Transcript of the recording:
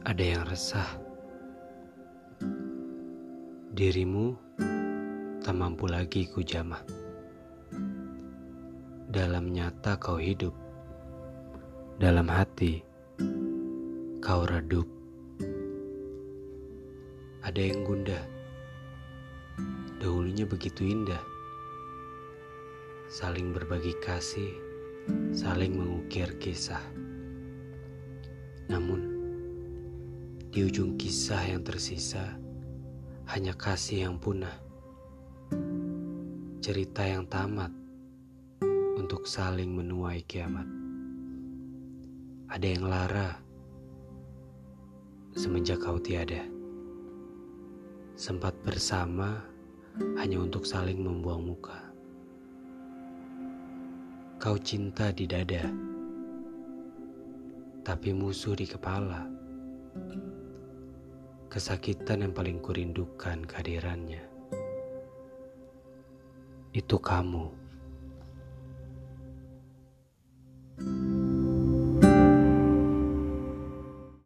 Ada yang resah. Dirimu tak mampu lagi ku jamah. Dalam nyata kau hidup. Dalam hati kau redup. Ada yang gundah. Dahulunya begitu indah. Saling berbagi kasih, saling mengukir kisah. Namun, di ujung kisah yang tersisa hanya kasih yang punah. Cerita yang tamat untuk saling menuai kiamat. Ada yang lara semenjak kau tiada. Sempat bersama hanya untuk saling membuang muka. Kau cinta di dada, tapi musuh di kepala. Kesakitan yang paling kurindukan kehadirannya. Itu kamu.